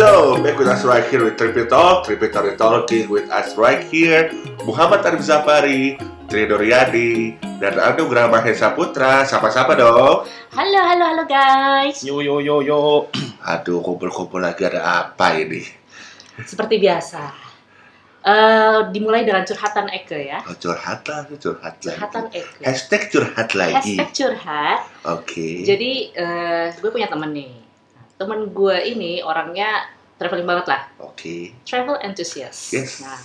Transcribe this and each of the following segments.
So, back with us right here with Trippy Talk, Trippy Talk Talking with us right here, Muhammad Arif Zafari, Trido Riyadi, dan Anugrah Mahesa Putra. Sapa-sapa dong. Halo, halo, halo guys. Yo yo yo yo. Aduh, kumpul-kumpul lagi ada apa ini? Seperti biasa. Eh, dimulai dengan curhatan Eke ya. Oh, curhat lagi, curhat lagi. Curhatan Eke. Hashtag curhat lagi. Hashtag curhat. Oke. Jadi eh, gue punya temen nih. Temen gue ini orangnya traveling banget lah. Oke. Travel enthusiast. Yes. Nah,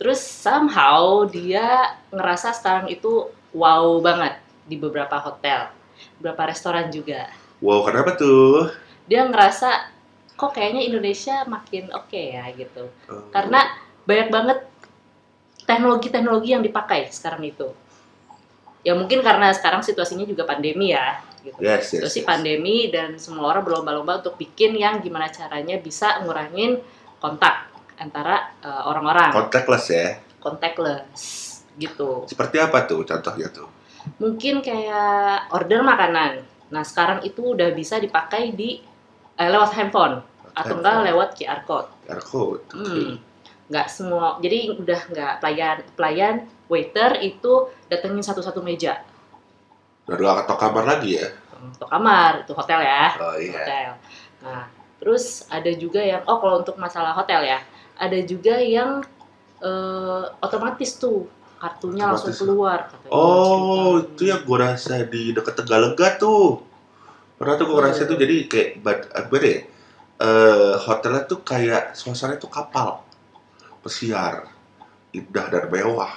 terus somehow dia ngerasa sekarang itu wow banget di beberapa hotel, beberapa restoran juga. Wow, kenapa tuh? Dia ngerasa kok kayaknya Indonesia makin oke ya gitu. Oh. karena banyak banget teknologi-teknologi yang dipakai sekarang itu. Ya mungkin karena sekarang situasinya juga pandemi ya. Gitu. Yes, yes, Situasi yes. pandemi dan semua orang berlomba-lomba untuk bikin yang gimana caranya bisa ngurangin kontak antara eh, orang-orang, Contactless ya. contactless gitu. Seperti apa tuh contohnya tuh? Mungkin kayak order makanan. Nah sekarang itu udah bisa dipakai di eh, lewat handphone atau enggak Handphone. lewat QR code. QR code. Oke. Hmm, nggak semua. Jadi udah nggak pelayan pelayan waiter itu datengin satu-satu meja Udah dua atau kamar lagi ya? untuk kamar itu hotel ya Oh iya. hotel. Nah terus ada juga yang oh kalau untuk masalah hotel ya ada juga yang eh, otomatis tuh kartunya langsung Otomatis. keluar. katanya. Oh, itu yang gue rasa di deket Tegalega tuh. Pernah tuh gue Oh. rasa tuh jadi kayak bad, apa deh? Eh, hotelnya tuh kayak suasana tuh kapal pesiar, indah dan mewah.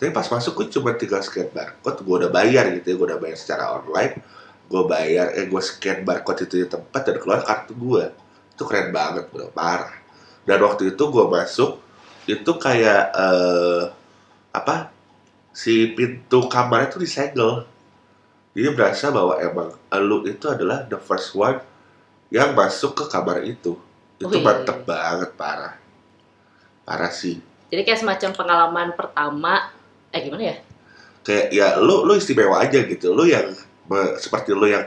Tapi pas masuk gue cuma tinggal scan barcode, gue udah bayar gitu ya, gue udah bayar secara online. Gue bayar, eh gue scan barcode itu di tempat dan keluar kartu gue. Itu keren banget bro, parah. Dan waktu itu gue masuk, itu kayak eh apa si pintu kamarnya tuh disegel. Jadi berasa bahwa emang lu itu adalah the first one yang masuk ke kamar itu. Itu Wih. mantep banget, parah. Parah sih. Jadi kayak semacam pengalaman pertama. Eh gimana ya? Kayak ya lu lu istimewa aja gitu. Lu yang me- seperti lu yang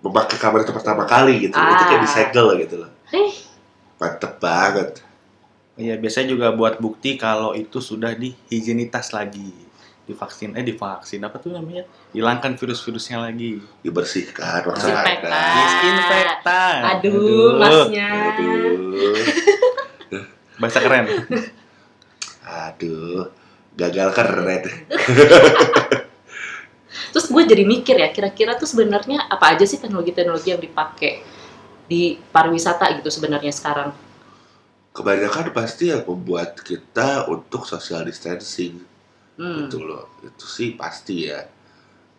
memakai kamar itu pertama kali gitu. Itu kayak Ah. disegel gitu loh. Hih, Mantep banget. Iya biasanya juga buat bukti kalau itu sudah dihigienitas lagi divaksin eh divaksin apa tuh namanya hilangkan virus-virusnya lagi Dibersihkan Disinfektan. disinfektan aduh, masnya. Aduh. bahasa keren Aduh. Gagal keren. Terus gue jadi mikir ya, kira-kira tuh sebenarnya apa aja sih teknologi-teknologi yang dipakai di pariwisata gitu sebenarnya sekarang? kebanyakan pasti yang membuat kita untuk social distancing Hmm. gitu loh itu sih pasti ya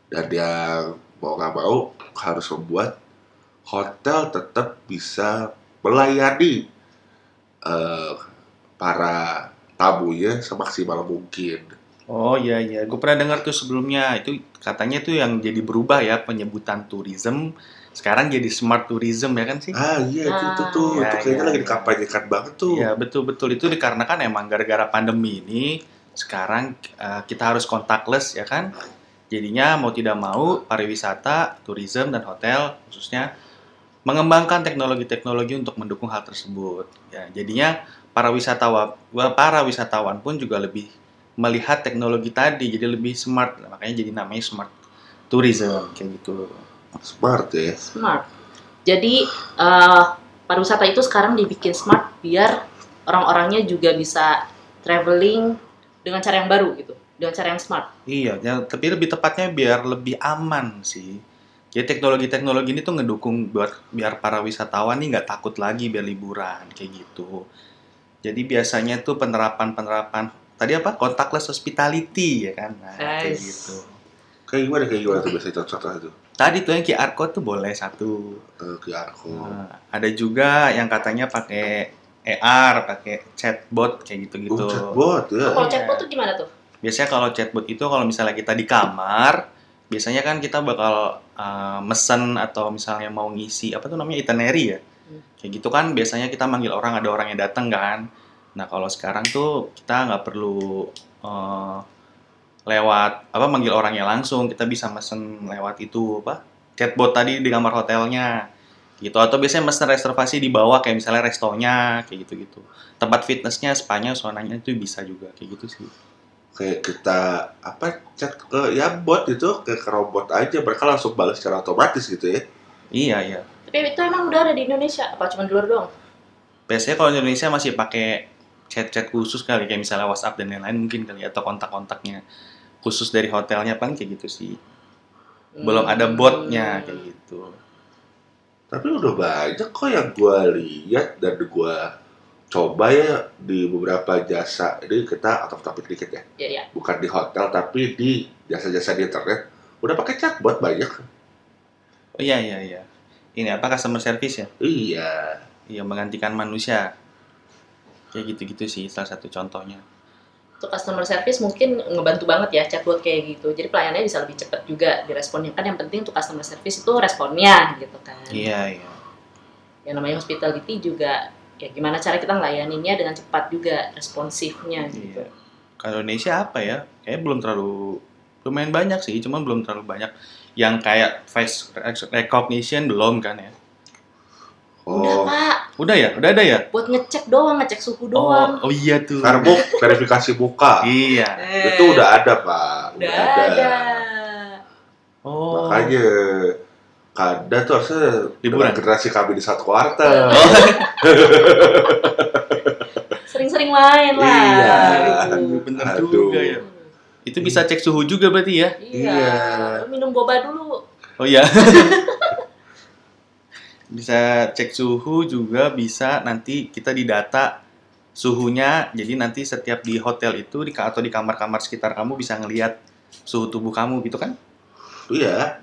dan yang mau nggak mau harus membuat hotel tetap bisa melayani eh, para tamunya semaksimal mungkin oh iya iya gue pernah dengar tuh sebelumnya itu katanya tuh yang jadi berubah ya penyebutan tourism sekarang jadi smart tourism ya kan sih ah iya itu, itu Ah. tuh Iya, itu kayaknya iya, lagi iya. dikampanyekan banget tuh Iya betul betul itu dikarenakan emang gara-gara pandemi ini sekarang eh, kita harus contactless ya kan. Jadinya mau tidak mau pariwisata, tourism dan hotel khususnya mengembangkan teknologi-teknologi untuk mendukung hal tersebut. Ya, jadinya para wisatawan para wisatawan pun juga lebih melihat teknologi tadi jadi lebih smart makanya jadi namanya smart tourism kayak gitu. smart ya Smart. Jadi eh, pariwisata itu sekarang dibikin smart biar orang-orangnya juga bisa traveling dengan cara yang baru gitu, dengan cara yang smart. Iya, ya, tapi lebih tepatnya biar lebih aman sih. Jadi teknologi-teknologi ini tuh ngedukung buat biar para wisatawan nih nggak takut lagi biar liburan kayak gitu. Jadi biasanya tuh penerapan-penerapan tadi apa contactless hospitality ya kan, nah, kayak Nice. gitu. kayak gimana kayak gimana tuh biasanya contoh itu Tadi tuh yang QR code tuh boleh satu. Eh, QR code Nah, ada juga yang katanya pakai AR, pakai chatbot kayak gitu-gitu. Oh, chatbot ya Kalau Iya. chatbot tuh gimana tuh? Biasanya kalau chatbot itu kalau misalnya kita di kamar, biasanya kan kita bakal uh, mesen atau misalnya mau ngisi apa tuh namanya itinerary ya. Kayak gitu kan biasanya kita manggil orang ada orang yang datang kan. Nah kalau sekarang tuh kita nggak perlu uh, lewat apa manggil orangnya langsung, kita bisa mesen lewat itu apa chatbot tadi di kamar hotelnya. Gitu. Atau biasanya mesen reservasi di bawah kayak misalnya restonya kayak gitu gitu tempat fitnessnya spanya saunanya itu bisa juga kayak gitu sih. Kayak kita apa chat ke ya bot ke, ke robot aja. Mereka langsung balas secara otomatis gitu ya iya iya. Tapi itu emang udah ada di Indonesia, apa cuma di luar doang? biasanya kalau di Indonesia masih pakai chat-chat khusus kali kayak misalnya WhatsApp dan lain-lain mungkin kali atau kontak-kontaknya khusus dari hotelnya paling kayak gitu sih. Belum ada botnya kayak gitu. Tapi udah banyak kok yang gua lihat dan gua coba ya di beberapa jasa. Ini kita out of topic dikit ya. Ya, ya. bukan di hotel tapi di jasa-jasa di internet. Udah pakai chatbot banyak oh iya iya iya ini apa customer service ya iya iya menggantikan manusia kayak gitu-gitu sih salah satu contohnya Untuk customer service mungkin ngebantu banget ya chatbot kayak gitu. Jadi pelayanannya bisa lebih cepat juga diresponnya. Kan yang penting untuk customer service itu responnya gitu kan. iya iya Yang namanya hospitality juga ya gimana cara kita ngelayaninnya dengan cepat juga responsifnya gitu. Iya. Kalau Indonesia apa ya? Kayaknya belum terlalu lumayan banyak sih, cuman belum terlalu banyak yang kayak face recognition belum kan ya? Udah oh pak, Udah ya, udah ada ya? buat ngecek doang, ngecek suhu doang. Oh, oh iya tuh. Carbok verifikasi muka Iya. Eh, itu udah ada pak udah ada. Oh. makanya kada tuh harusnya Liburan. generasi kami di satu kuartal Oh, Sering-sering main lah. Iya. gitu. bener Aduh. juga ya. Itu bisa cek suhu juga berarti ya? Iya. Iya. Minum boba dulu. Oh iya. bisa cek suhu juga bisa nanti kita didata suhunya. Jadi nanti setiap di hotel itu di atau di kamar-kamar sekitar kamu bisa ngelihat suhu tubuh kamu gitu kan? iya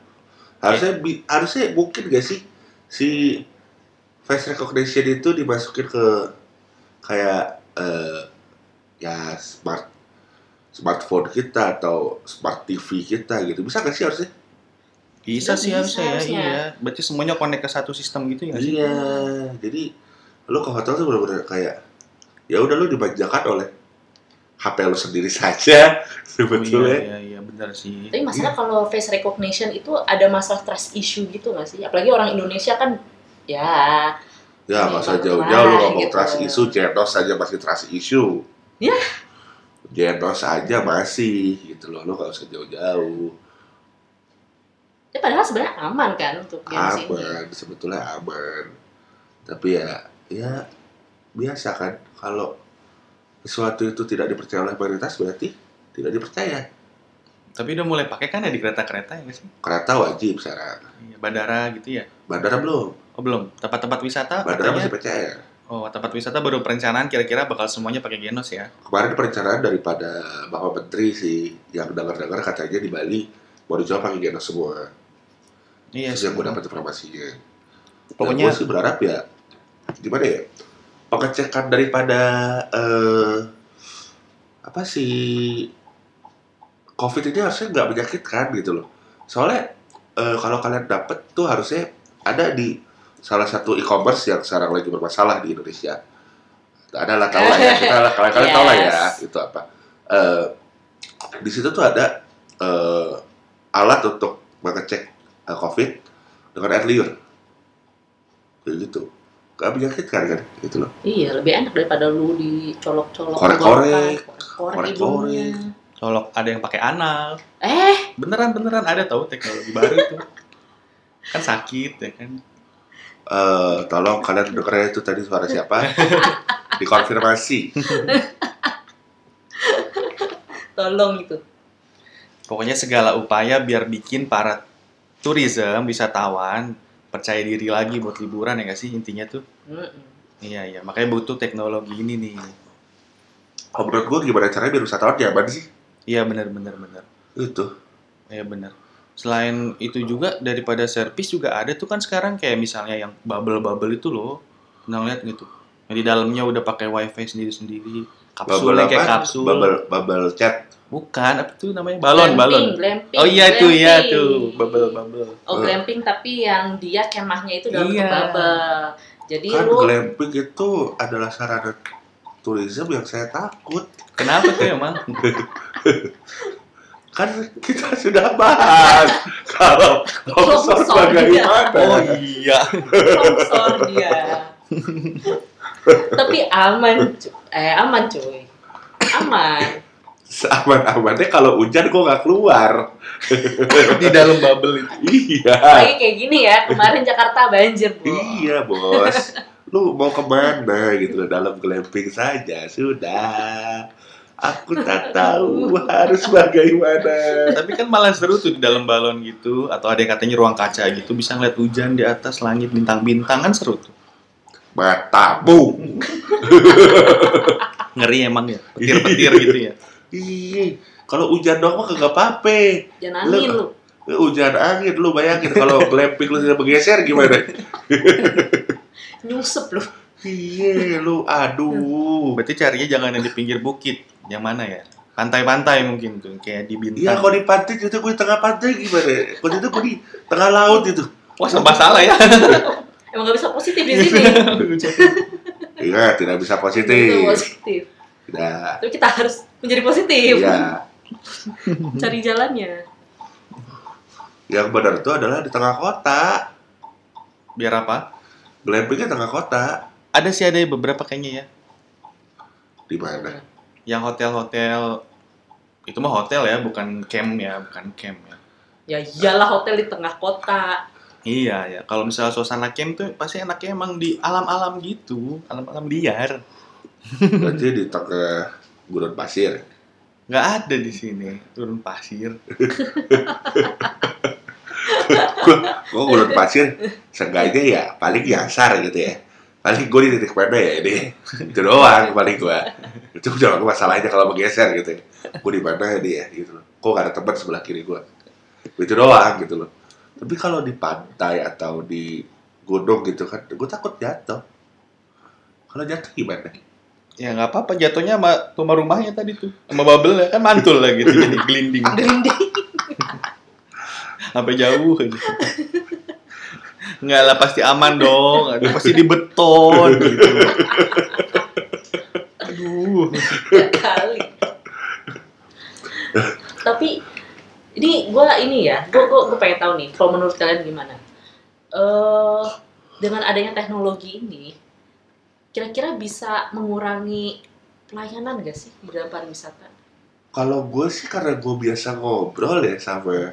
harusnya bi- harusnya mungkin gak sih si face recognition itu dimasukin ke kayak eh, ya smart smartphone kita atau smart TV kita gitu bisa gak sih harusnya Bisa sih harusnya ya, harusnya. iya. Berarti semuanya connect ke satu sistem gitu ya nggak sih? Iya, jadi lu ke hotel tuh bener-bener kayak ya udah lu dimanjakan oleh HP lu sendiri saja Oh, sebetulnya. iya, iya, iya, benar sih. Tapi masalah kalau face recognition itu ada masalah trust issue gitu nggak sih? Apalagi orang Indonesia kan ya Ya, Iya, masa iya, jauh-jauh lu lah, ngomong gitu. trust issue, Genos aja masih trust issue. Ya. Genos aja masih gitu loh, lu gak usah jauh-jauh. ya padahal sebenarnya aman kan untuk games ini. Aman, sebetulnya aman. Tapi ya, ya biasa kan kalau sesuatu itu tidak dipercaya oleh mayoritas berarti tidak dipercaya. Tapi udah mulai pakai kan ya di kereta-kereta ya sih? Kereta wajib sekarang. Iya, Bandara gitu ya? Bandara belum. Oh belum. Tempat-tempat wisata Bandara katanya. masih PCR. Oh tempat wisata baru perencanaan kira-kira bakal semuanya pakai Genos ya? Kemarin perencanaan daripada Bapak Menteri sih yang dengar-dengar katanya di Bali mau dicoba pakai genos semua. Iya sih. yang gue dapat informasinya. Pokoknya gue sih berharap ya gimana ya pengecekan daripada eh, apa sih COVID ini harusnya nggak menyakitkan gitu loh. Soalnya eh, kalau kalian dapet tuh harusnya ada di salah satu e-commerce yang sekarang lagi bermasalah di Indonesia. Ada lah tahu lah ya kita lah kalian kalian tahu lah ya Yes. itu apa. Eh, di situ tuh ada eh, alat untuk mengecek eh, COVID dengan air liur. Kayak gitu. Gak menyakitkan kan gitu loh. Iya, lebih enak daripada lu dicolok-colok. Korek-korek. Korek-korek colok ada yang pakai anal. Eh, Beneran beneran ada tahu teknologi baru itu. Kan sakit ya kan. Eh, tolong kalian dengar itu tadi suara siapa? Dikonfirmasi. tolong itu. Pokoknya segala upaya biar bikin para tourism, wisatawan percaya diri lagi buat liburan ya nggak sih intinya tuh. Mm-mm. Iya iya, makanya butuh teknologi ini nih. Kalau menurut gue gimana caranya biar wisatawan nyaman sih? Iya benar benar benar. Itu. Iya benar. Selain itu juga daripada service juga ada tuh kan sekarang kayak misalnya yang bubble-bubble itu loh. Pernah lihat gitu. Yang di dalamnya udah pakai wifi sendiri-sendiri. Kapsul Bubble kayak apa? kapsul. Bubble, bubble chat. Bukan, apa tuh namanya? Balon, Glamping, balon. glamping, Oh iya tuh, iya glamping. tuh. Bubble, bubble. Oh, glamping tapi yang dia kemahnya itu dalam Iya. bubble. Jadi Kan lu glamping itu adalah sarana tourism yang saya takut. Kenapa tuh emang? kan kita sudah bahas kalau longsor bagaimana. Oh iya. longsor dia tapi aman eh aman cuy aman Seaman-amannya kalau hujan gue nggak keluar. Di dalam bubble itu. Iya. lagi kayak gini ya kemarin Jakarta banjir bu Iya bos. Lu mau ke mana gitu dalam glamping saja sudah. Aku tak tahu harus bagaimana. Tapi kan malah seru tuh di dalam balon gitu atau ada yang katanya ruang kaca gitu bisa ngeliat hujan di atas langit bintang-bintang kan seru tuh. Matamu. Ngeri emang ya. Petir-petir gitu ya. Iya. Kalau hujan doang mah kagak apa-apa. jangan angin lu Eh, Hujan angin lu bayangin kalau glamping lu tidak bergeser gimana? nyusup lu Iya lu aduh. Berarti carinya jangan yang di pinggir bukit. Yang mana ya? Pantai-pantai mungkin tuh kayak di bintang. Iya kalau di pantai itu gue di tengah pantai gimana? Kalau itu gue di tengah laut itu. Wah, serba salah ya. emang gak bisa positif di sini Iya tidak bisa Itu positif. positif Tidak. tapi kita harus menjadi positif Iya. cari jalannya Yang benar itu adalah di tengah kota. Biar apa? Glampingnya tengah kota. Ada sih ada beberapa kayaknya ya. Di mana? Yang hotel-hotel itu mah hotel ya, bukan camp ya, bukan camp ya. ya iyalah hotel di tengah kota Iya ya, kalau misalnya suasana camp tuh pasti enaknya emang di alam-alam gitu, alam-alam liar. Berarti di tengah gurun pasir. Nggak ada di sini, turun pasir. Gue gurun pasir, seenggaknya ya paling nyasar gitu ya. Paling gue di titik mana ya ini. Itu doang paling gue. Itu udah gak masalahnya kalau bergeser gitu ya. Gue di mana dia gitu loh. Kok gak ada teman sebelah kiri gue. Itu doang gitu loh. Tapi kalau di pantai atau di gunung gitu kan, gue takut jatuh. Kalau jatuh gimana? Ya nggak apa-apa, jatuhnya sama rumah rumahnya tadi tuh, sama bubble ya kan mantul lah gitu, jadi gelinding, gelinding sampai jauh aja. Nggak lah pasti aman dong, aduh pasti di beton gitu. Aduh. ya kali tapi ini gue ini ya gue gue gue pengen tahu nih kalau menurut kalian gimana eh dengan adanya teknologi ini kira-kira bisa mengurangi pelayanan gak sih di dalam pariwisata Kalau gue sih karena gue biasa ngobrol ya sama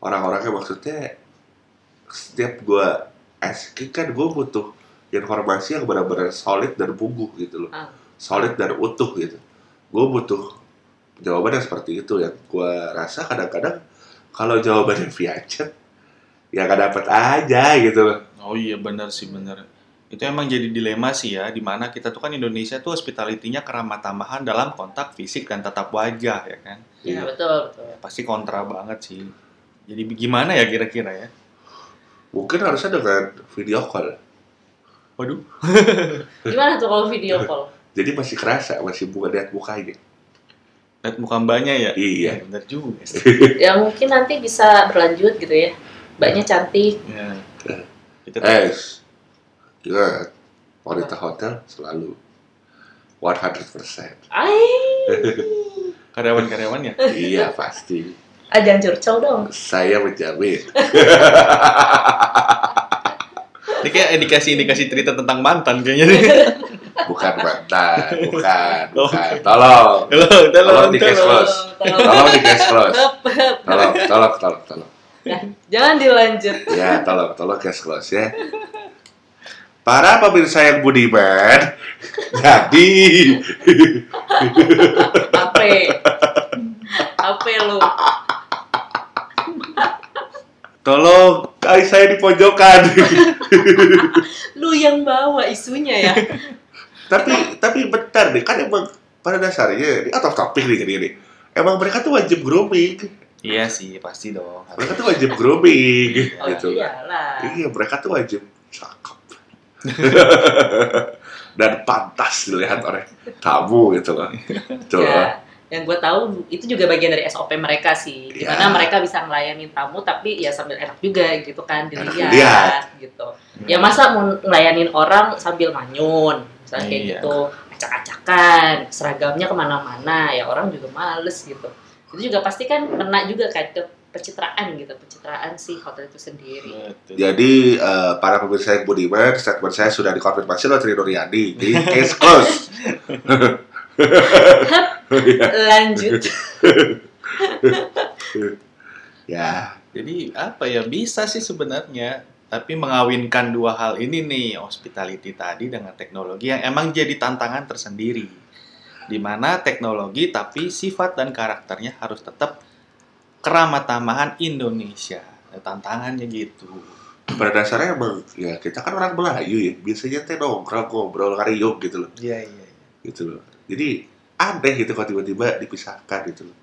orang-orangnya maksudnya setiap gue asking kan gue butuh informasi yang benar-benar solid dan buguh gitu loh. Ah. Solid dan utuh gitu. Gue butuh jawaban yang seperti itu yang gue rasa kadang-kadang kalau jawabannya via chat ya gak dapet aja gitu loh. Oh iya benar sih benar. Itu emang jadi dilema sih ya, di mana kita tuh kan Indonesia tuh hospitality-nya keramah tamahan dalam kontak fisik dan tatap wajah ya kan. ya Iya. betul betul Pasti kontra banget sih. Jadi gimana ya kira-kira ya? Mungkin harusnya dengan video call. Waduh. gimana tuh kalau video call Jadi masih kerasa, masih bukan lihat mukanya. Lihat muka mbaknya ya? Iya. Bener juga sih. ya mungkin nanti bisa berlanjut gitu ya mbaknya cantik Ya. Kita Eh, ingat, wanita hotel selalu 100%. Ay, karyawan-karyawan ya? iya, pasti. Ajang curcol dong. Saya menjamin. Ini kayak indikasi-indikasi cerita tentang mantan kayaknya nih. Bukan mantan, bukan, bukan. Tolong, Halo, Tolong di case tolong. close. tolong di case close. Tolong, tolong, tolong, tolong. Ya, jangan dilanjut. Ya, tolong, tolong case close ya. Para pemirsa yang budiman, jadi Ape. Ape lu. Tolong kali saya di pojokan. Lu yang bawa isunya ya. tapi tapi bentar deh, kan emang pada dasarnya ini out of topic nih gini nih. Emang mereka tuh wajib grooming. Iya sih, pasti dong. Mereka tuh wajib grooming Oh gitu. iyalah. Iya, mereka tuh wajib cakep. Dan pantas dilihat oleh tamu gitu loh. Gitu loh. Ya, yang gue tahu itu juga bagian dari SOP mereka sih. Di mana Ya. mereka bisa ngelayanin tamu tapi ya sambil enak juga gitu kan Enak dilihat dilihat. gitu. Ya masa mau ngelayanin orang sambil manyun, misalnya kayak Iya. gitu, acak-acakan, seragamnya ke mana-mana, ya orang juga males gitu. itu juga pasti kan kena juga kan ke pencitraan gitu pencitraan si hotel itu sendiri. Jadi eh, para pemirsa yang budiman, statement saya sudah dikonfirmasi oleh Tri Nuryadi. Jadi case close. Iya. lanjut ya, Jadi apa ya bisa sih sebenarnya tapi mengawinkan dua hal ini nih hospitality tadi dengan teknologi yang emang jadi tantangan tersendiri di mana teknologi tapi sifat dan karakternya harus tetap keramat tamahan Indonesia tantangannya gitu pada dasarnya emang ya kita kan orang Melayu ya. Biasanya teh nongkrong ngobrol kariuk gitu loh, iya iya gitu loh. Jadi aneh gitu kalau tiba-tiba dipisahkan gitu loh.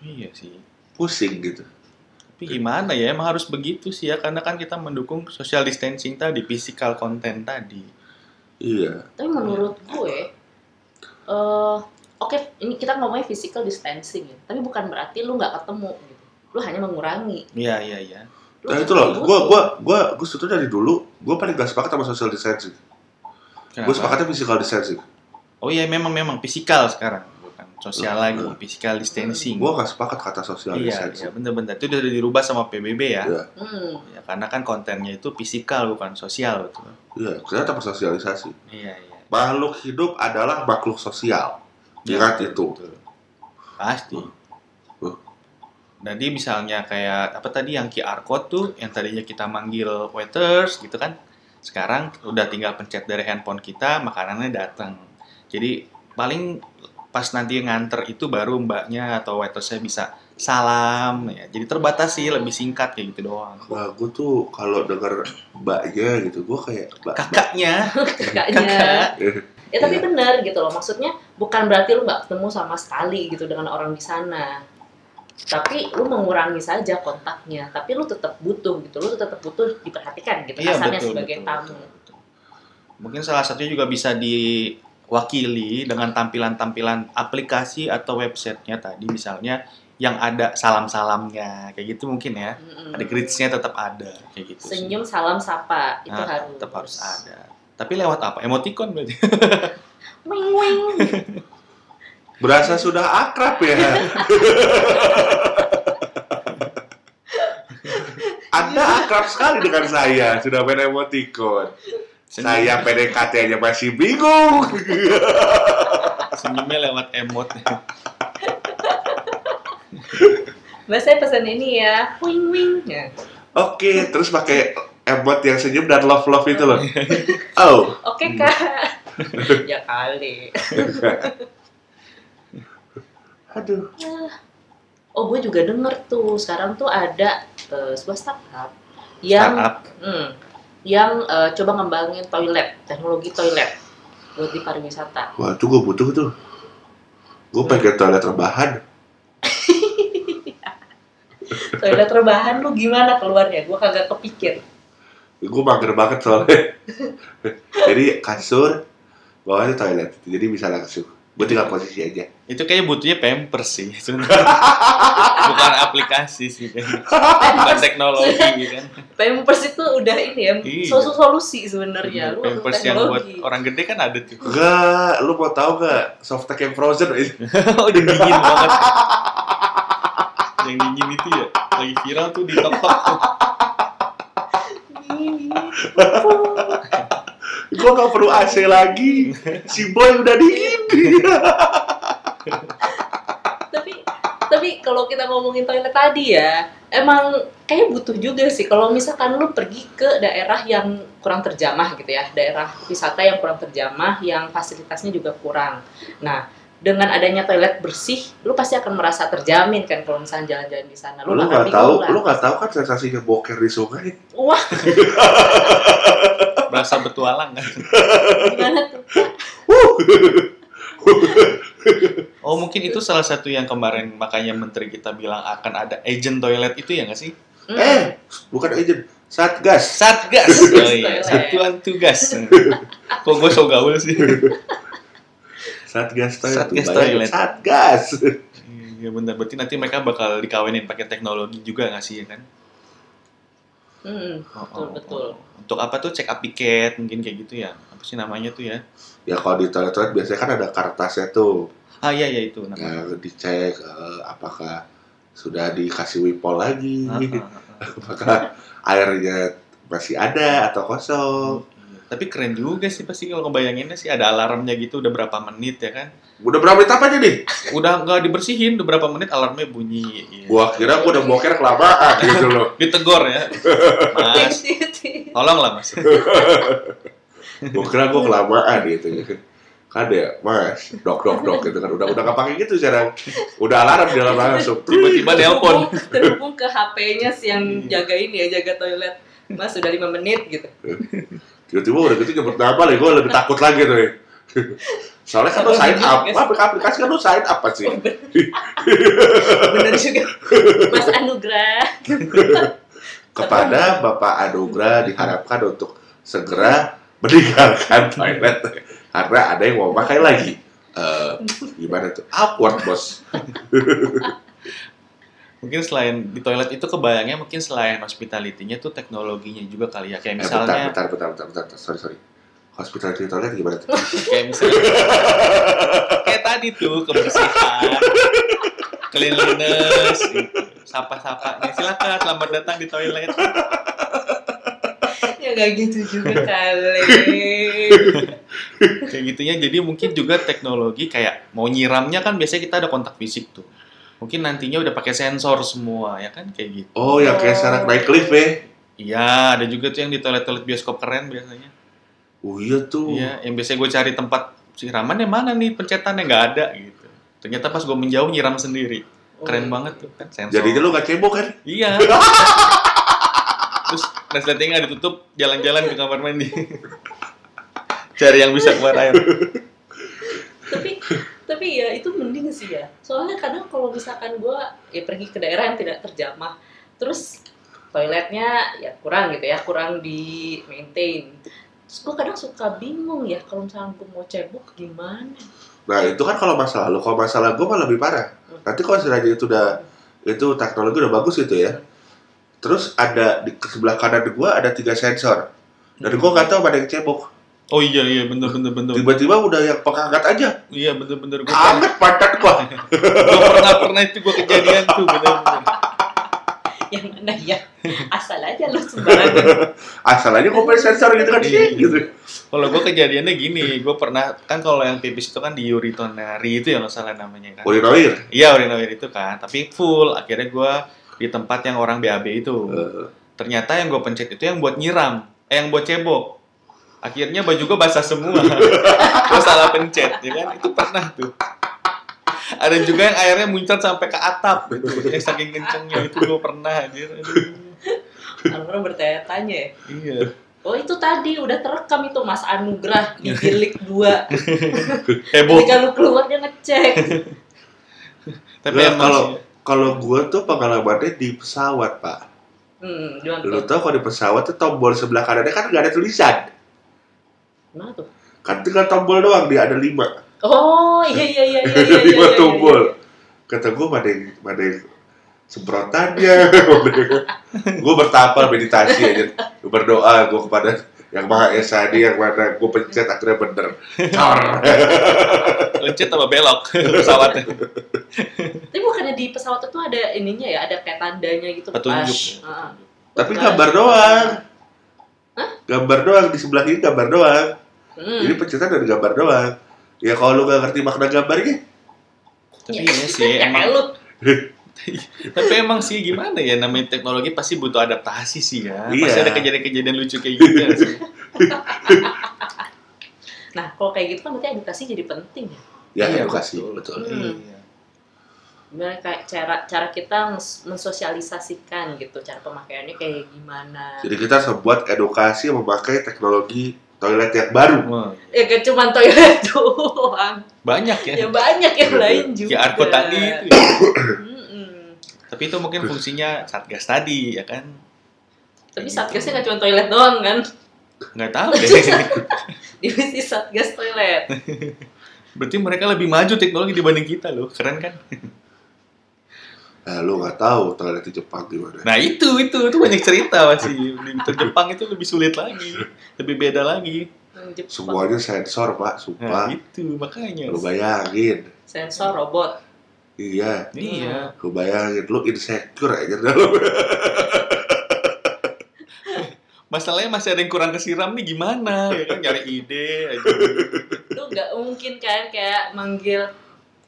iya sih Pusing gitu. tapi gimana ya emang harus begitu sih ya karena kan kita mendukung social distancing tadi physical content tadi Iya. tapi menurut gue eh oke ini kita ngomongnya physical distancing ya tapi bukan berarti lu nggak ketemu gitu lu hanya mengurangi iya iya iya Nah itu loh, gua gua gua gua sebetulnya dari dulu gua paling gak sepakat sama social distancing. Gua Kenapa? sepakatnya physical distancing. Oh iya memang memang fisikal sekarang bukan sosial Hmm. lagi physical distancing. Gua gak sepakat kata social iya iya distancing. bener-bener itu udah dirubah sama PBB ya. Iya. Hmm. Ya, karena kan kontennya itu fisikal bukan sosial betul. Iya, ternyata persosialisasi. Iya iya. Makhluk hidup adalah makhluk sosial. Ingat itu. betul. Pasti. Uh. Jadi misalnya kayak apa tadi yang QR code tuh yang tadinya kita manggil waiters gitu kan. Sekarang udah tinggal pencet dari handphone kita makanannya datang. Jadi paling pas nanti nganter itu baru mbaknya atau waitersnya bisa salam ya. Jadi terbatas sih lebih singkat kayak gitu doang. Nah, gue tuh kalau denger mbaknya gitu, gue kayak mbak. Kakaknya, kakaknya kakak. ya tapi Iya. benar gitu loh maksudnya bukan berarti lu nggak ketemu sama sekali gitu dengan orang di sana tapi lu mengurangi saja kontaknya tapi lu tetap butuh gitu lu tetap butuh diperhatikan gitu Iya kasarnya betul, sebagai betul, tamu betul, betul. Mungkin salah satunya juga bisa diwakili dengan tampilan-tampilan aplikasi atau websitenya tadi misalnya yang ada salam-salamnya kayak gitu mungkin ya. Mm-mm. Ada grids-nya tetap ada kayak gitu. sih. senyum salam sapa itu Nah, harus tetap harus ada. Tapi lewat apa? Emoticon berarti. wing wing Berasa sudah akrab ya. Anda akrab sekali dengan saya, sudah main emoticon. Saya PDKT aja masih bingung. senyumnya lewat emot. Mbak saya pesan ini ya wing wing ya. Oke, terus pakai emot yang senyum dan love love itu loh. Oh, oke kak ya kali aduh. oh gue juga denger tuh sekarang tuh ada eh, sebuah startup yang Startup. Hmm, yang eh, coba ngembangin toilet, teknologi toilet buat di pariwisata. Wah, itu gue butuh tuh. Gue pengen toilet rebahan. Toilet rebahan lu gimana keluarnya? Gue kagak kepikir. Gue mager banget soalnya. Jadi kasur, bawahnya toilet. Jadi bisa langsung. Gue tinggal posisi aja. Itu kayaknya butuhnya pampers sih sebenarnya. Bukan aplikasi sih kayaknya. Bukan teknologi kan. Pampers itu udah ini ya, Iya. solusi solusi sebenarnya. Lu butuh Pampers yang buat orang gede kan ada tuh. Enggak, lu mau tahu nggak softtek yang frozen? oh, udah dingin banget. yang dingin itu ya, lagi viral tuh di TikTok. Gue gak perlu AC lagi. Si boy udah dingin. tapi tapi kalau kita ngomongin toilet tadi ya, emang kayak butuh juga sih. Kalau misalkan lu pergi ke daerah yang kurang terjamah gitu ya, daerah wisata yang kurang terjamah, yang fasilitasnya juga kurang. Nah, dengan adanya toilet bersih, lu pasti akan merasa terjamin kan kalau misalnya jalan-jalan di sana. Lu nggak tahu, lah. lu nggak tahu kan sensasinya boker di sungai? Wah, Berasa betualang kan. gimana tuh? Oh, mungkin itu salah satu yang kemarin makanya menteri kita bilang akan ada agent toilet itu ya nggak sih? Hmm. Eh, bukan agent, satgas. Satgas. Oh iya, satuan tugas. Kok gue so gaul sih? Satgas toilet. Satgas toilet. Satgas. Iya benar, berarti nanti mereka bakal dikawinin pakai teknologi juga nggak sih ya kan? Hmm, Oh, betul oh, betul. oh. Untuk apa tuh check up tiket mungkin kayak gitu ya? Apa sih namanya tuh ya? Ya kalau di toilet-toilet biasanya kan ada kertasnya tuh. Ah iya iya itu namanya. Ya, dicek eh, apakah sudah dikasih wipol lagi, Ah, ah, ah, ah. apakah airnya masih ada atau kosong. Iya. Tapi keren juga sih pasti kalau ngebayanginnya sih ada alarmnya gitu udah berapa menit ya kan? Udah berapa menit apa aja nih? Udah nggak dibersihin udah berapa menit alarmnya bunyi. Iya. Gua kira gua udah boker kelamaan gitu loh. Ditegor ya, Mas. Tolong lah Mas. Gua kira gua kelamaan gitu ya. Kan ya, mas, dok dok dok gitu kan. Udah udah gak pakai gitu sekarang. Udah alarm di dalam langsung. Tiba-tiba nelpon. Terhubung, ke HP-nya si yang jaga ini ya, jaga toilet. Mas sudah lima menit gitu. Tiba-tiba udah gitu nyebut nama nih, gue lebih takut lagi tuh. ya. Soalnya kan lu sign up, apa aplikasi kan lu sign up apa sih? Bener juga. Mas Anugrah. Kepada Bapak Anugrah diharapkan untuk segera meninggalkan toilet karena ada yang mau pakai lagi. Eh, gimana tuh? Awkward bos. Mungkin selain di toilet itu kebayangnya mungkin selain hospitality-nya tuh teknologinya juga kali ya. Kayak Eh, bentar, misalnya bentar, bentar, bentar, bentar, sorry, sorry. Hospitality toilet gimana tuh? kayak misalnya kayak tadi tuh kebersihan cleanliness gitu. sapa-sapa nih silakan selamat datang di toilet Ya gak gitu juga kali. kayak gitunya jadi mungkin juga teknologi kayak mau nyiramnya kan biasanya kita ada kontak fisik tuh mungkin nantinya udah pakai sensor semua ya kan kayak gitu Oh, yang kayak sekarang naik lift ya? iya ada juga tuh yang di toilet-toilet bioskop keren biasanya Oh iya tuh. iya yang biasanya gue cari tempat siraman yang mana nih pencetannya nggak ada gitu ternyata pas gue menjauh nyiram sendiri keren Oh. banget tuh kan sensor Jadinya lu gak cebok kan? Iya. Terus resletingnya ditutup, jalan-jalan ke kamar mandi. Cari yang bisa keluar air. tapi tapi ya itu mending sih ya soalnya kadang kalau misalkan gue ya pergi ke daerah yang tidak terjamah terus toiletnya ya kurang gitu ya kurang di maintain terus gue kadang suka bingung ya kalau misalkan gue mau cebok gimana Nah itu kan kalau masalah lu, kalau masalah gue malah lebih parah. Nanti kalau istilahnya itu udah itu teknologi udah bagus gitu ya. Terus ada di sebelah kanan gue ada tiga sensor. Dan gue nggak tahu pada yang cebok. Oh iya iya bener bener bener. Tiba-tiba udah yang pengangkat aja. Iya bener bener gue Anget pantat gua. pernah pernah itu gue kejadian tuh bener bener. Yang mana ya asal aja lu sembarangan Asal aja gue pakai sensor gitu kan Iya. sih gitu. Kalau gue kejadiannya gini, gue pernah kan kalau yang pipis itu kan di uritonari itu ya nggak salah namanya kan. Urinoir. Iya urinoir itu kan, tapi full. Akhirnya gue di tempat yang orang BAB itu. Eh, ternyata yang gue pencet itu yang buat nyiram eh yang buat cebok akhirnya baju gue basah semua gue salah pencet ya kan itu pernah tuh ada juga yang airnya muncrat sampai ke atap. Gitu yang saking kencengnya itu gue pernah anjir. Orang bertanya-tanya ya. Iya. Oh itu tadi udah terekam itu Mas Anugrah di bilik 2 heboh. Ketika lu keluar dia ngecek. Tapi kalau- kalau gue tuh pengalamannya di pesawat pak. Hmm, Lu tau kalau di pesawat tuh tombol sebelah kanannya kan nggak ada tulisan. Gimana tuh? Kan tinggal tombol doang dia ada lima. Oh iya iya iya iya Ada iya iya, lima iya, tombol. Kata gue mana yang semprotannya. gue bertapal meditasi aja. Berdoa gue kepada yang maha esa ini yang mana gue pencet akhirnya bener. Cor. lencet sama belok pesawatnya Tapi bukannya di pesawat itu ada ininya ya, ada kayak tandanya gitu petunjuk. Ah. Tapi gambar doang. Hah? Gambar doang di sebelah kiri gambar doang. Hmm. Jadi pencetan ada gambar doang. Ya kalau lu gak ngerti makna gambarnya, tapi iya sih ya, emang tapi emang sih gimana ya namanya teknologi pasti butuh adaptasi sih ya Iya. pasti ada kejadian-kejadian lucu kayak gitu ya. Nah, kalau kayak gitu kan berarti edukasi jadi penting ya. ya Iya, edukasi betul. betul. Hmm. Iya. Gimana kayak cara cara kita mens- mensosialisasikan gitu, cara pemakaiannya kayak gimana. Jadi kita harus buat edukasi memakai teknologi toilet yang baru. Wah, Ya kan cuma toilet doang. banyak ya Ya banyak yang lain juga. QR code tadi itu ya. Tapi itu mungkin fungsinya satgas tadi ya kan? Tapi satgasnya nggak cuma toilet doang kan? Nggak tahu deh. Divisi satgas toilet. Berarti mereka lebih maju teknologi dibanding kita loh. Keren kan? Eh, lu nggak tahu toilet di Jepang gimana. Nah itu itu itu banyak cerita masih di Jepang itu lebih sulit lagi, lebih beda lagi. Jepang. Semuanya sensor, Pak, Nah sumpah. itu makanya. Lu bayangin. Sensor robot. Iya. Iya. Lu bayangin, lu insecure aja dalam. Masalahnya masih ada yang kurang kesiram nih gimana? Ya kan nyari ide aja. Lu nggak mungkin kan kayak manggil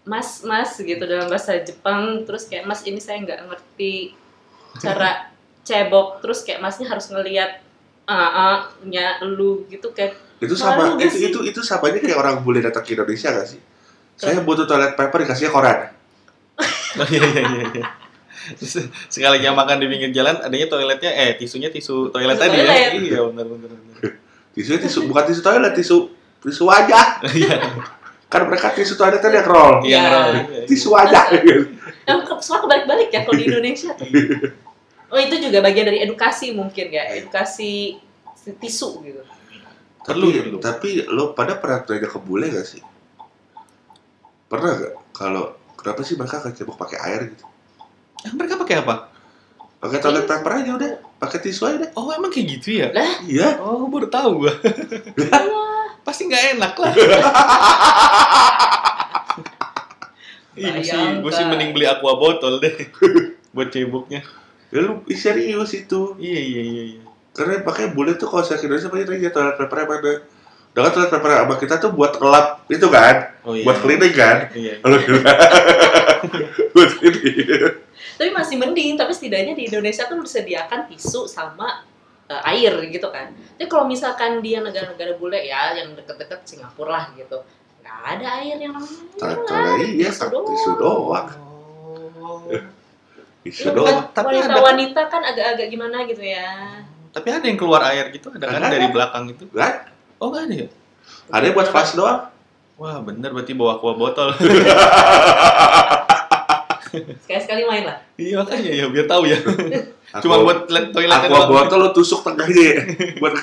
Mas, Mas gitu dalam bahasa Jepang. Terus kayak Mas ini saya nggak ngerti cara cebok. Terus kayak Masnya harus ngelihat ah nya lu gitu kayak Itu sama, itu, sih? itu, itu samanya kayak orang bule datang ke Indonesia gak sih? Saya butuh toilet paper dikasihnya koran. Oh iya iya iya. iya. Sekali yang makan di pinggir jalan adanya toiletnya eh tisunya tisu toilet Tisu tadi toilet. ya. Iya benar benar benar. Tisu tisu bukan tisu toilet, tisu tisu wajah. Iya. Kan mereka tisu toilet kan yang roll. Iya Iya. ngerol. Tisu wajah. yang semua kebalik-balik ya kalau di Indonesia. Oh itu juga bagian dari edukasi mungkin ya, edukasi tisu gitu. Perlu, tapi, perlu. tapi lo pada pernah tanya ke bule gak sih? Pernah gak? Kalau kenapa sih mereka kecebok pakai air gitu? Mereka pakai apa? Pakai toilet paper aja udah, pakai tisu aja deh. Oh emang kayak gitu ya? Iya. Oh baru tahu gua. Pasti nggak enak lah. Iya sih, gue sih mending beli aqua botol deh buat ceboknya. Ya lu serius itu. Iya iya iya. iya. Karena pakai bule tuh kalau saya ke Indonesia pasti tanya toilet paper mana. Dengan toilet paper sama kita tuh buat ngelap itu kan, Oh iya. buat cleaning kan. Iya. Kalau buat cleaning. Tapi masih mending, tapi setidaknya di Indonesia tuh disediakan tisu sama eh, air gitu kan. Tapi kalau misalkan dia negara-negara bule ya, yang deket-deket Singapura lah gitu, nggak ada air yang namanya. Cara iya, tisu doang. Oh. Tisu Ya, doang. kan Tapi ada- wanita-wanita kan agak-agak gimana gitu ya. Tapi ada yang keluar air gitu, ada kan Ada. dari belakang itu. Kan? Oh nggak ada ya? Ada yang buat flash doang. Wah bener berarti bawa aqua botol. Sekali-sekali main lah. iya makanya ya biar tahu ya. Aku- Cuma buat le- toiletnya Aqua doang. botol lo tusuk tengahnya ya. buat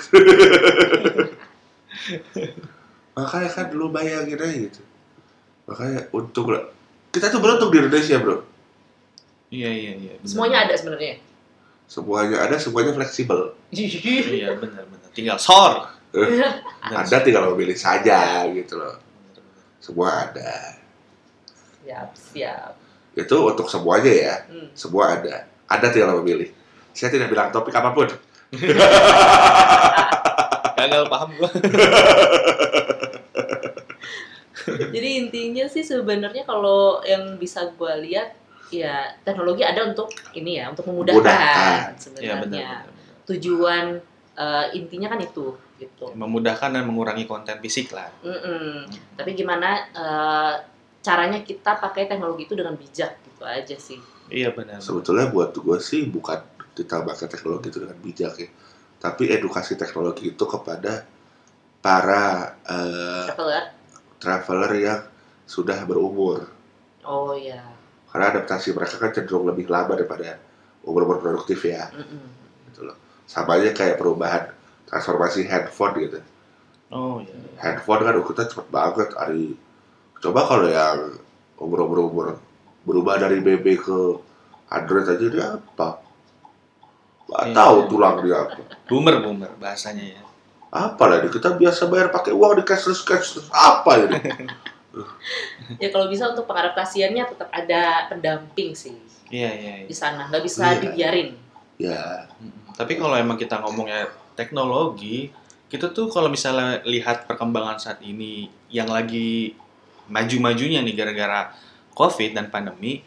makanya kan dulu bayangin aja gitu makanya untung lah kita tuh beruntung di Indonesia bro Iya iya iya. bener. Semuanya ada sebenarnya. semuanya ada semuanya fleksibel Iya benar benar. Tinggal sor. Benar. ada tinggal memilih saja gitu loh Benar, benar. semua ada siap, siap. Itu untuk semuanya ya Hmm. semua ada ada tinggal memilih saya tidak bilang topik apa pun Gagal paham gua. Jadi intinya sih sebenarnya kalau yang bisa gue lihat ya teknologi ada untuk ini ya untuk memudahkan sebenarnya. benar benar. benar. Tujuan eh, intinya kan itu gitu. Memudahkan dan mengurangi konten fisik lah. Mm-mm. Tapi gimana eh, caranya kita pakai teknologi itu dengan bijak gitu aja sih. Iya benar. sebetulnya buat gue sih bukan ditambahkan teknologi itu dengan bijak ya tapi edukasi teknologi itu kepada para eh, Traveler. traveler yang sudah berumur Oh iya. karena adaptasi mereka kan cenderung lebih lama daripada umur-umur produktif ya Mm-mm. gitu loh sama aja kayak perubahan transformasi handphone gitu Oh iya. handphone kan ukurannya cepet banget hari coba kalau yang umur-umur umur berubah dari BB ke Android aja dia apa nggak Iya. tahu tulang dia apa Boomer boomer bahasanya ya. apa lah ini? kita biasa bayar pakai uang di cashless cashless apa ini Ya kalau bisa untuk pengadaptasiannya tetap ada pendamping sih Iya iya. iya. di sana, nggak bisa Iya. dibiarin. ya. Tapi kalau emang kita ngomongnya teknologi, kita tuh kalau misalnya lihat perkembangan saat ini yang lagi maju-majunya nih gara-gara COVID dan pandemi,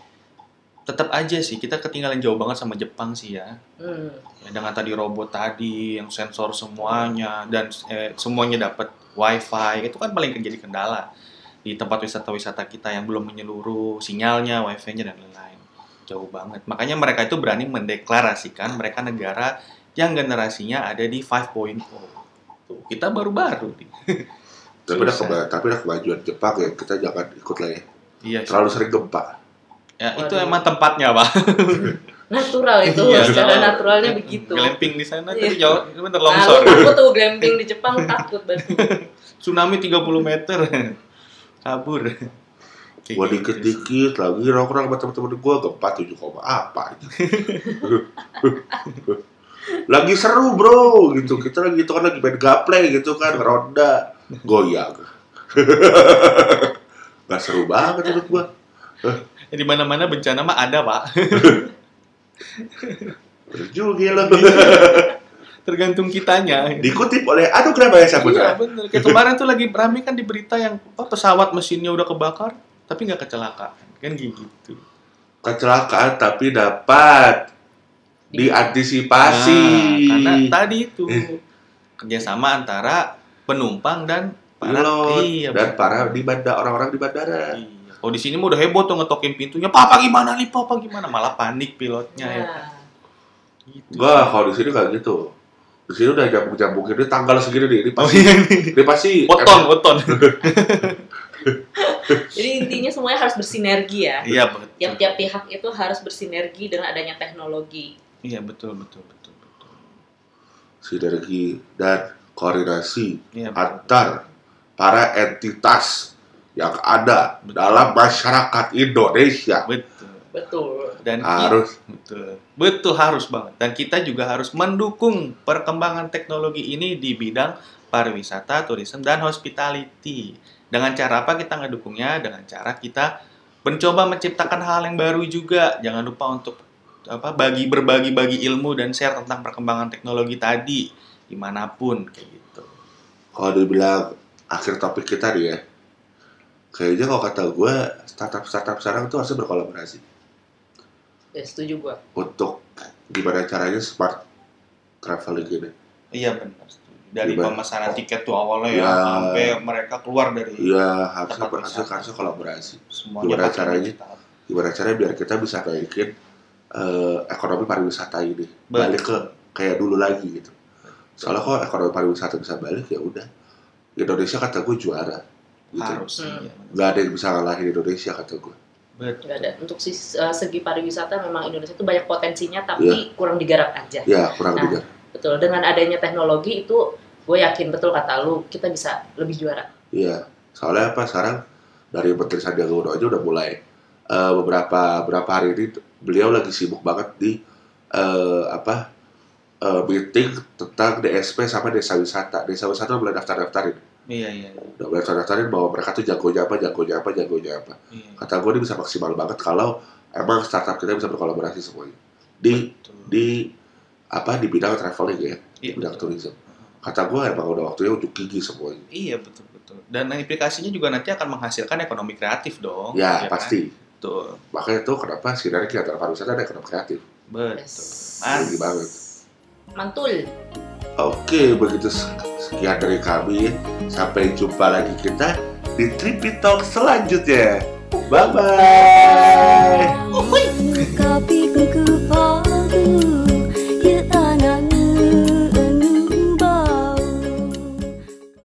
tetap aja sih kita ketinggalan jauh banget sama Jepang sih ya. Hmm. Ya, dengan tadi robot tadi yang sensor semuanya dan eh, semuanya dapat wifi itu kan paling jadi kendala di tempat wisata-wisata kita yang belum menyeluruh sinyalnya, wifi-nya dan lain-lain jauh banget. Makanya mereka itu berani mendeklarasikan mereka negara yang generasinya ada di 5.0. Tuh, kita baru-baru nih. tapi udah keba- tapi udah kemajuan Jepang ya kita jangan ikut lah ya Iya, sih. terlalu sering gempa ya itu Waduh. emang tempatnya, Pak. Natural itu, Iya, secara naturalnya begitu. Glamping di sana Iya. tadi jauh, itu bener Nah, longsor. lu takut tuh glamping di Jepang takut banget. Tsunami 30 meter. Kabur. Kayak Gua gitu dikit-dikit lagi nongkrong sama temen-temen gua gempa 7, koma apa itu. lagi seru bro gitu kita lagi itu kan lagi main gaple gitu kan ronda goyang Gak seru banget menurut gua Ya, Di mana-mana bencana mah ada, Pak. Juga lo Tergantung kitanya. Dikutip oleh Aduh kenapa ya Iya, Saputra bener. Kayak kemarin tuh lagi rame kan di berita yang oh, pesawat mesinnya udah kebakar, tapi nggak kecelakaan. Kan gitu. Kecelakaan tapi dapat diantisipasi Nah, karena tadi itu Eh. kerjasama antara penumpang dan para pilot iya, dan betul. para di bandara orang-orang di bandara Iya. Kalau di sini mah udah heboh tuh ngetokin pintunya, papa gimana nih, papa gimana, malah panik pilotnya ya. Nah, Gitu. Gua kalau di sini kayak gitu. Di sini udah jambung-jambungin ini tanggal segini nih. Ini Oh pasti, iya nih. ini pasti Oton, oton. jadi intinya semuanya harus bersinergi ya. Iya betul. Tiap-tiap pihak itu harus bersinergi dengan adanya teknologi. Iya betul betul betul betul. sinergi dan koordinasi betul. antar para entitas yang ada Betul. dalam masyarakat Indonesia Betul. Betul. Dan harus Betul. Betul harus banget. Dan kita juga harus mendukung perkembangan teknologi ini di bidang pariwisata, tourism, dan hospitality. Dengan cara apa kita ngedukungnya? Dengan cara kita mencoba menciptakan hal yang baru juga. Jangan lupa untuk apa bagi berbagi bagi ilmu dan share tentang perkembangan teknologi tadi di mana pun kayak gitu. kalau dibilang akhir topik kita nih ya kayaknya kalau kata gue startup startup sekarang tuh harusnya berkolaborasi Ya, setuju gua. untuk gimana caranya smart traveling ini Iya benar. Dari Gimana? pemesanan tiket tuh awalnya ya, Ya. sampai mereka keluar dari iya harusnya Tempat harusnya, wisata. harusnya kolaborasi semuanya Gimana caranya? digital. gimana caranya biar kita bisa naikin eh, ekonomi pariwisata ini Betul. balik ke kayak dulu lagi gitu soalnya kok ekonomi pariwisata bisa balik ya udah Indonesia kata gue juara gitu Harus. Hmm. iya, nggak ada yang bisa ngalahin Indonesia kata gue Betul. Nggak ada. Untuk sis- eh, segi pariwisata memang Indonesia itu banyak potensinya tapi kurang digarap aja. ya kurang Nah. juga Betul. Dengan adanya teknologi itu gue yakin betul kata lu kita bisa lebih juara. Iya, soalnya apa sekarang dari Menteri Sandiaga Uno aja udah mulai eh, beberapa beberapa hari ini beliau lagi sibuk banget di eh, apa eh, meeting tentang DSP sama desa wisata. Desa wisata mulai daftar-daftarin, Iya, iya. iya. udah mulai daftar-daftarin bahwa mereka tuh jagonya apa, jagonya apa, jagonya apa. Iya. Kata gue ini bisa maksimal banget kalau emang startup kita bisa berkolaborasi semuanya di Betul. di apa di bidang traveling ya, di Iya, bidang betul. tourism. Kata gue emang udah waktunya untuk gigi semuanya. Iya, betul betul. Dan implikasinya juga nanti akan menghasilkan ekonomi kreatif dong. Ya, kan? pasti. Betul. Makanya itu kenapa sinergi antara pariwisata dan ekonomi kreatif. Betul. Yes. Tinggi banget. Mantul. Oke, begitu sekian dari kami. Sampai jumpa lagi kita di Trippy Talk selanjutnya. Bye-bye.